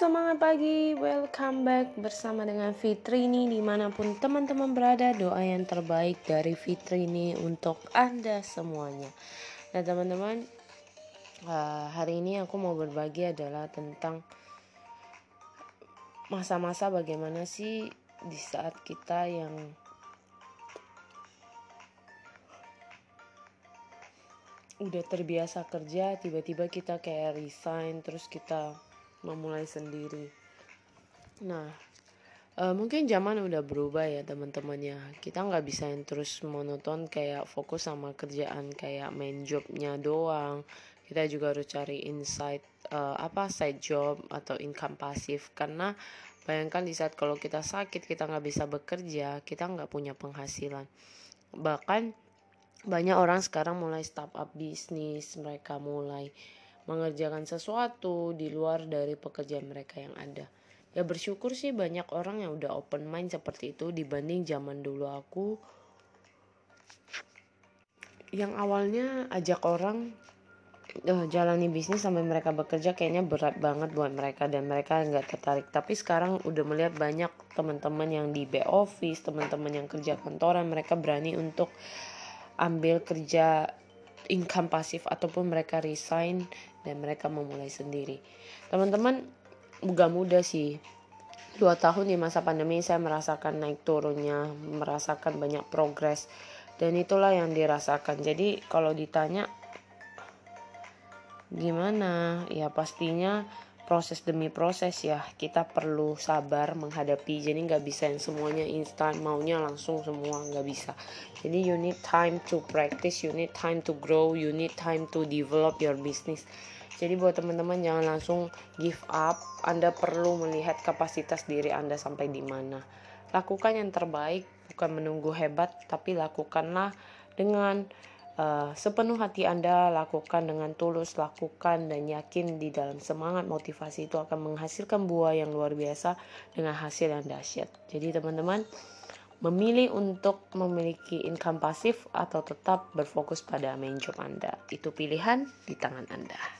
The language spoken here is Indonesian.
Semangat pagi, welcome back bersama dengan Fitrini di mana pun teman-teman berada Doa yang terbaik dari Fitrini untuk Anda semuanya. Nah teman-teman, uh, hari ini aku mau berbagi adalah tentang Masa-masa bagaimana sih di saat kita yang udah terbiasa kerja tiba-tiba kita kayak resign terus kita memulai sendiri. Nah uh, mungkin zaman udah berubah ya teman-teman ya. Kita nggak bisa yang terus monoton kayak fokus sama kerjaan kayak main jobnya doang. Kita juga harus cari insight uh, apa side job atau income pasif karena bayangkan di saat kalau kita sakit kita nggak bisa bekerja kita nggak punya penghasilan. Bahkan banyak orang sekarang mulai startup bisnis, mereka mulai mengerjakan sesuatu di luar dari pekerjaan mereka yang ada. Ya bersyukur sih banyak orang yang udah open mind seperti itu dibanding zaman dulu aku yang awalnya ajak orang uh, jalani bisnis sampai mereka bekerja kayaknya berat banget buat mereka dan mereka nggak tertarik tapi sekarang udah melihat banyak teman-teman yang di back office teman-teman yang kerja kantoran mereka berani untuk ambil kerja income pasif ataupun mereka resign dan mereka memulai sendiri. Teman-teman, bukan mudah sih. Dua tahun di masa pandemi saya merasakan naik turunnya, merasakan banyak progres. Dan itulah yang dirasakan. Jadi kalau ditanya gimana, ya pastinya proses demi proses ya kita perlu sabar menghadapi. Jadi nggak bisa yang semuanya instan maunya langsung semua nggak bisa. Jadi you need time to practice you need time to grow you need time to develop your business. Jadi buat teman-teman jangan langsung give up. Anda perlu melihat kapasitas diri anda sampai di mana. Lakukan yang terbaik bukan menunggu hebat tapi lakukanlah dengan uh, sepenuh hati Anda lakukan dengan tulus, lakukan dan yakin di dalam semangat motivasi itu akan menghasilkan buah yang luar biasa dengan hasil yang dahsyat. Jadi teman-teman memilih untuk memiliki income pasif atau tetap berfokus pada main job Anda. Itu pilihan di tangan Anda.